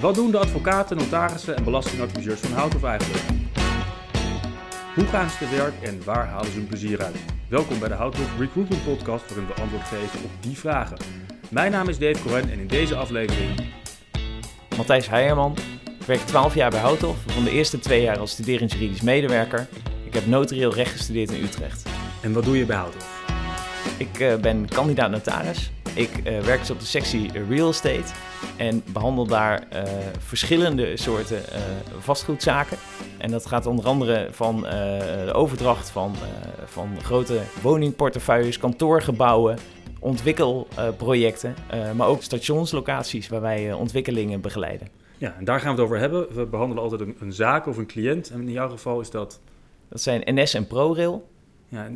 Wat doen de advocaten, notarissen en belastingadviseurs van Hout of eigenlijk? Hoe gaan ze te werk en waar halen ze hun plezier uit? Welkom bij de Houthof Recruitment Podcast waarin we antwoord geven op die vragen. Mijn naam is Dave Cohen en in deze aflevering... Matthijs Heijerman. Ik werk 12 jaar bij Houthof, van de eerste twee jaar als studerend juridisch medewerker. Ik heb notarieel recht gestudeerd in Utrecht. En wat doe je bij Houthof? Ik uh, ben kandidaat notaris. Ik uh, werk dus op de sectie Real Estate en behandel daar uh, verschillende soorten vastgoedzaken. En dat gaat onder andere van de overdracht van, van grote woningportefeuilles, kantoorgebouwen, ontwikkelprojecten, maar ook stationslocaties waar wij ontwikkelingen begeleiden. Ja, en daar gaan we het over hebben. We behandelen altijd een, een zaak of een cliënt. En in jouw geval is dat... Dat zijn NS en ProRail. Ja,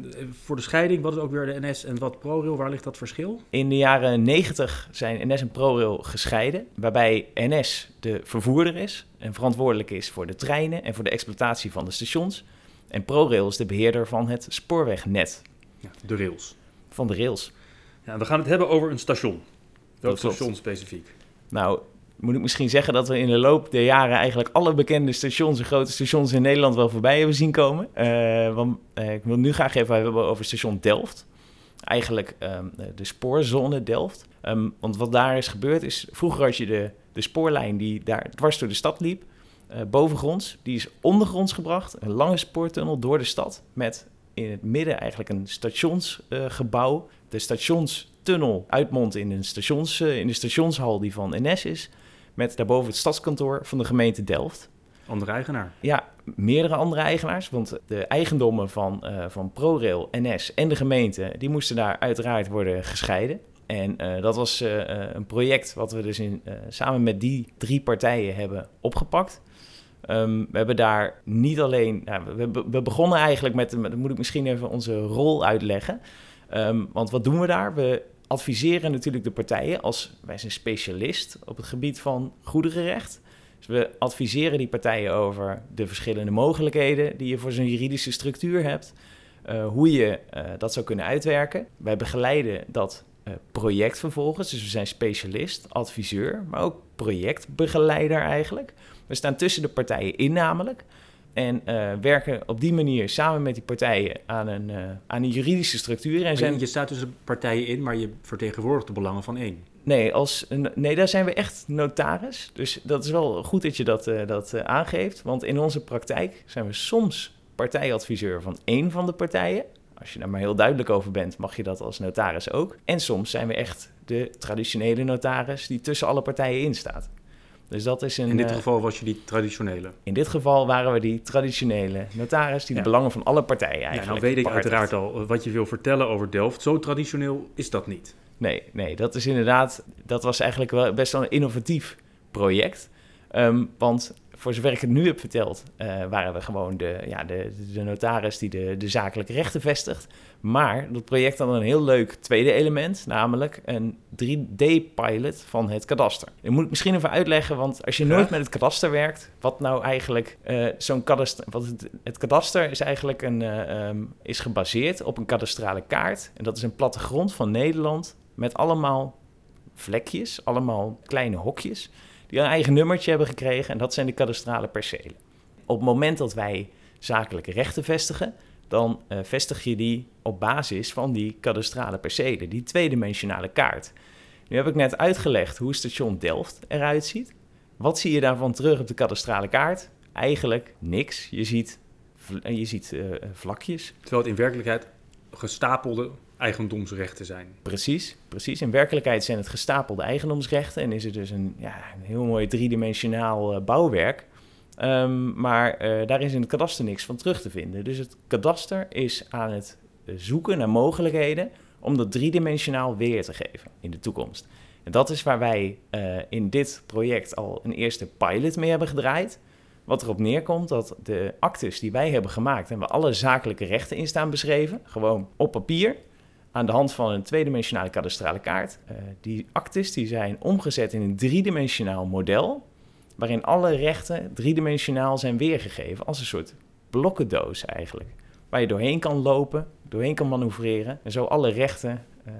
voor de scheiding, wat is ook weer de NS en wat ProRail? Waar ligt dat verschil? In de jaren 90 zijn NS en ProRail gescheiden, waarbij NS de vervoerder is en verantwoordelijk is voor de treinen en voor de exploitatie van de stations. En ProRail is de beheerder van het spoorwegnet. Ja, de rails. Van de rails. Ja, we gaan het hebben over een station. Welk station specifiek? Nou, moet ik misschien zeggen dat we in de loop der jaren eigenlijk alle bekende stations en grote stations in Nederland wel voorbij hebben zien komen. Uh, want uh, ik wil nu graag even hebben over station Delft. Eigenlijk um, de spoorzone Delft. Um, want wat daar is gebeurd is, vroeger had je de, de spoorlijn die daar dwars door de stad liep, uh, bovengronds. Die is ondergronds gebracht, een lange spoortunnel door de stad met in het midden eigenlijk een stationsgebouw. de stationstunnel uitmondt in, een stations, in de stationshal die van NS is. Met daarboven het stadskantoor van de gemeente Delft. Andere eigenaar? Ja, meerdere andere eigenaars. Want de eigendommen van, uh, van ProRail, NS en de gemeente... die moesten daar uiteraard worden gescheiden. En uh, dat was uh, een project wat we dus in, samen met die drie partijen hebben opgepakt. Um, we hebben daar niet alleen... Nou, we, we, begonnen eigenlijk met... Dan moet ik misschien even onze rol uitleggen. Um, want wat doen we daar? We adviseren natuurlijk de partijen als wij zijn specialist op het gebied van goederenrecht. Dus we adviseren die partijen over de verschillende mogelijkheden die je voor zo'n juridische structuur hebt, uh, hoe je uh, dat zou kunnen uitwerken. Wij begeleiden dat uh, project vervolgens, dus we zijn specialist, adviseur, maar ook projectbegeleider eigenlijk. We staan tussen de partijen in namelijk. En uh, werken op die manier samen met die partijen aan een, uh, aan een juridische structuur. En zijn... Je staat tussen partijen in, maar je vertegenwoordigt de belangen van één. Nee, als, nee, daar zijn we echt notaris. Dus dat is wel goed dat je dat, uh, dat aangeeft. Want in onze praktijk zijn we soms partijadviseur van één van de partijen. Als je daar maar heel duidelijk over bent, mag je dat als notaris ook. En soms zijn we echt de traditionele notaris die tussen alle partijen in staat. Dus dat is een, in dit geval was je die traditionele? In dit geval waren we die traditionele notaris die ja. de belangen van alle partijen eigenlijk Ja, nou weet ik uiteraard al wat je wil vertellen over Delft. Zo traditioneel is dat niet. Nee, nee, dat is inderdaad, dat was eigenlijk wel best wel een innovatief project. Um, want voor zover ik het nu heb verteld, uh, waren we gewoon de, ja, de, de notaris die de, de zakelijke rechten vestigt. Maar dat project had een heel leuk tweede element, namelijk een 3D-pilot van het kadaster. Dat moet ik misschien even uitleggen, want als je nooit met het kadaster werkt, wat nou eigenlijk uh, zo'n kadaster... Wat het, het, kadaster is eigenlijk een, uh, um, is gebaseerd op een kadastrale kaart. En dat is een plattegrond van Nederland met allemaal vlekjes, allemaal kleine hokjes een eigen nummertje hebben gekregen en dat zijn de kadastrale percelen. Op het moment dat wij zakelijke rechten vestigen, dan uh, vestig je die op basis van die kadastrale percelen, die tweedimensionale kaart. Nu heb ik net uitgelegd hoe station Delft eruit ziet. Wat zie je daarvan terug op de kadastrale kaart? Eigenlijk niks. Je ziet, je ziet uh, vlakjes. Terwijl het in werkelijkheid gestapelde eigendomsrechten zijn. Precies, precies. In werkelijkheid zijn het gestapelde eigendomsrechten en is het dus een, ja, een heel mooi driedimensionaal uh, bouwwerk. Um, maar uh, daar is in het kadaster niks van terug te vinden. Dus het kadaster is aan het zoeken naar mogelijkheden om dat driedimensionaal weer te geven in de toekomst. En dat is waar wij uh, in dit project al een eerste pilot mee hebben gedraaid. Wat erop neerkomt dat de actes die wij hebben gemaakt, en waar alle zakelijke rechten in staan beschreven, gewoon op papier, aan de hand van een tweedimensionale kadastrale kaart. Uh, die actes die zijn omgezet in een driedimensionaal model, waarin alle rechten driedimensionaal zijn weergegeven als een soort blokkendoos eigenlijk. Waar je doorheen kan lopen, doorheen kan manoeuvreren en zo alle rechten uh,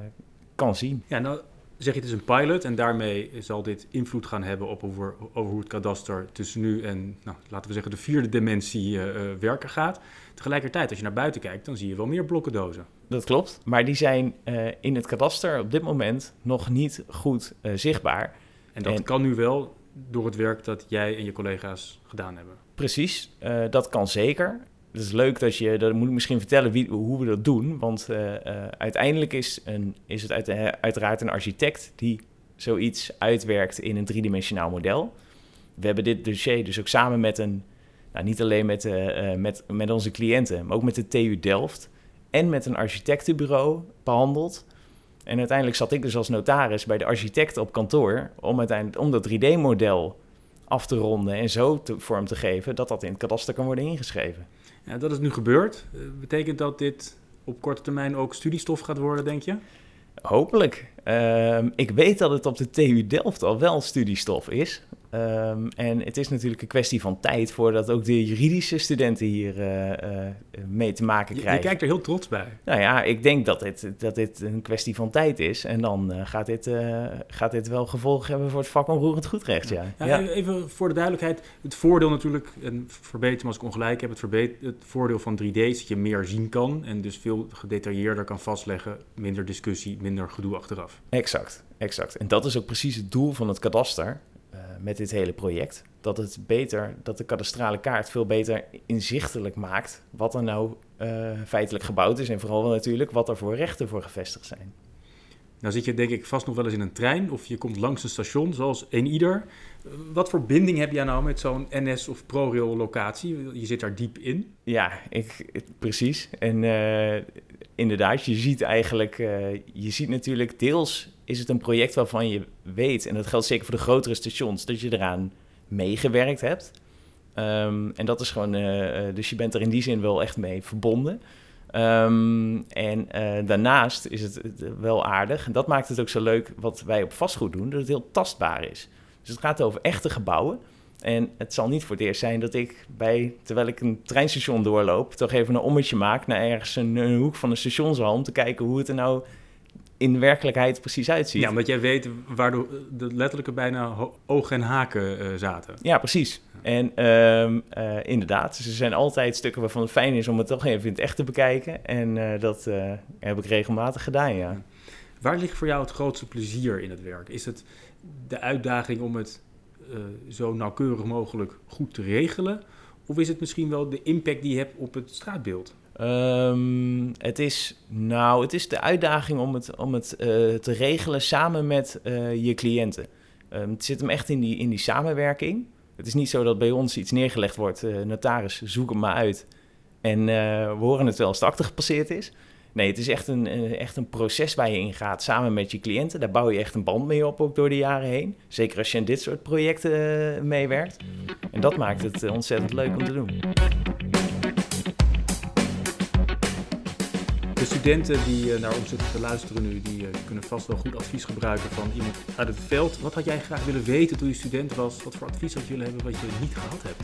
kan zien. Ja, nou zeg je het is een pilot en daarmee zal dit invloed gaan hebben op over, over hoe het kadaster tussen nu en, nou, laten we zeggen, de vierde dimensie uh, werken gaat. Tegelijkertijd, als je naar buiten kijkt, dan zie je wel meer blokkendozen. Dat klopt, maar die zijn uh, in het kadaster op dit moment nog niet goed zichtbaar. En dat kan nu wel door het werk dat jij en je collega's gedaan hebben. Precies, dat kan zeker het is leuk dat je, dat moet ik misschien vertellen hoe we dat doen. Want uh, uh, uiteindelijk is, een, is het uit, uh, uiteraard een architect die zoiets uitwerkt in een driedimensionaal model. We hebben dit dossier dus ook samen met een, nou, niet alleen met, met, met onze cliënten, maar ook met de TU Delft en met een architectenbureau behandeld. En uiteindelijk zat ik dus als notaris bij de architect op kantoor om, uiteindelijk, om dat 3D-model af te ronden en zo vorm te geven dat dat in het kadaster kan worden ingeschreven. Ja, dat is nu gebeurd. Uh, betekent dat dit op korte termijn ook studiestof gaat worden, denk je? Hopelijk. Uh, ik weet dat het op de TU Delft al wel studiestof is. Um, en het is natuurlijk een kwestie van tijd voordat ook de juridische studenten hier uh, uh, mee te maken krijgen. Je, je, kijkt er heel trots bij. Nou ja, ik denk dat dit, dat dit een kwestie van tijd is. En dan uh, gaat, dit, gaat dit wel gevolgen hebben voor het vak onroerend goedrecht. Ja. Ja. ja. Even voor de duidelijkheid. Het voordeel natuurlijk, en verbeter me als ik ongelijk heb, het, het voordeel van 3D is dat je meer zien kan. En dus veel gedetailleerder kan vastleggen. Minder discussie, minder gedoe achteraf. Exact, exact. En dat is ook precies het doel van het kadaster met dit hele project. Dat het beter, dat de kadastrale kaart veel beter inzichtelijk maakt wat er nou uh, feitelijk gebouwd is. En vooral natuurlijk wat er voor rechten voor gevestigd zijn. Nou zit je denk ik vast nog wel eens in een trein of je komt langs een station zoals een ieder. Wat voor binding heb jij nou met zo'n NS of ProRail locatie? Je zit daar diep in. Ja, ik, precies. En uh, inderdaad, je ziet eigenlijk, uh, je ziet natuurlijk deels is het een project waarvan je weet, en dat geldt zeker voor de grotere stations, dat je eraan meegewerkt hebt. Um, en dat is gewoon, uh, dus je bent er in die zin wel echt mee verbonden. Um, en uh, daarnaast is het wel aardig, en dat maakt het ook zo leuk wat wij op vastgoed doen, dat het heel tastbaar is. Dus het gaat over echte gebouwen. En het zal niet voor het eerst zijn dat ik bij, terwijl ik een treinstation doorloop, toch even een ommetje maak naar ergens een, een hoek van een stationshal om te kijken hoe het er nou in werkelijkheid precies uitziet. Ja, omdat jij weet waar de, de letterlijke bijna ogen en haken uh, zaten. Ja, precies. En uh, uh, inderdaad, ze zijn altijd stukken waarvan het fijn is om het toch even in het echt te bekijken. En uh, dat heb ik regelmatig gedaan, ja. Waar ligt voor jou het grootste plezier in het werk? Is het de uitdaging om het zo nauwkeurig mogelijk goed te regelen? Of is het misschien wel de impact die je hebt op het straatbeeld? Um, het, is, nou, het is de uitdaging om het, om het uh, te regelen samen met uh, je cliënten. Um, het zit hem echt in die, in die samenwerking. Het is niet zo dat bij ons iets neergelegd wordt, uh, notaris, zoek hem maar uit. En we horen het wel als de akte gepasseerd is. Nee, het is echt een, echt een proces waar je in gaat samen met je cliënten. Daar bouw je echt een band mee op, ook door de jaren heen. Zeker als je in dit soort projecten meewerkt. En dat maakt het ontzettend leuk om te doen. Studenten die naar ons zitten te luisteren nu, die kunnen vast wel goed advies gebruiken van iemand uit het veld. Wat had jij graag willen weten toen je student was? Wat voor advies had je willen hebben wat je niet gehad hebt?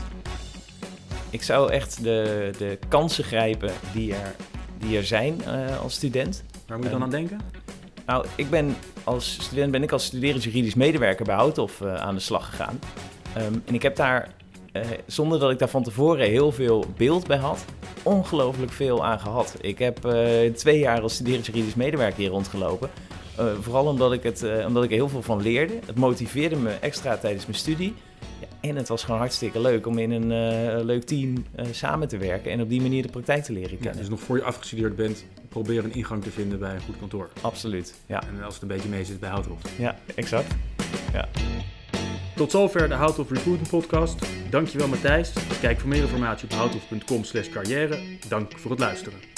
Ik zou echt de, de kansen grijpen die er, die er zijn uh, als student. Waar moet je dan aan denken? Nou, ik ben als student ben ik als studerend juridisch medewerker bij Houthof uh, aan de slag gegaan. Um, en ik heb daar uh, zonder dat ik daar van tevoren heel veel beeld bij had, ongelooflijk veel aan gehad. Ik heb uh, twee jaar als studerend juridisch medewerker hier rondgelopen. Uh, vooral omdat ik, het, omdat ik er heel veel van leerde. Het motiveerde me extra tijdens mijn studie. Ja, en het was gewoon hartstikke leuk om in een leuk team samen te werken en op die manier de praktijk te leren kennen. Ja, dus nog voor je afgestudeerd bent, probeer een ingang te vinden bij een goed kantoor. Absoluut, ja. En als het een beetje mee zit bij Houthof. Ja, exact. Ja. Tot zover de Hout of Recruiting podcast. Dankjewel Matthijs. Kijk voor meer informatie op houtofcom slash carrière. Dank voor het luisteren.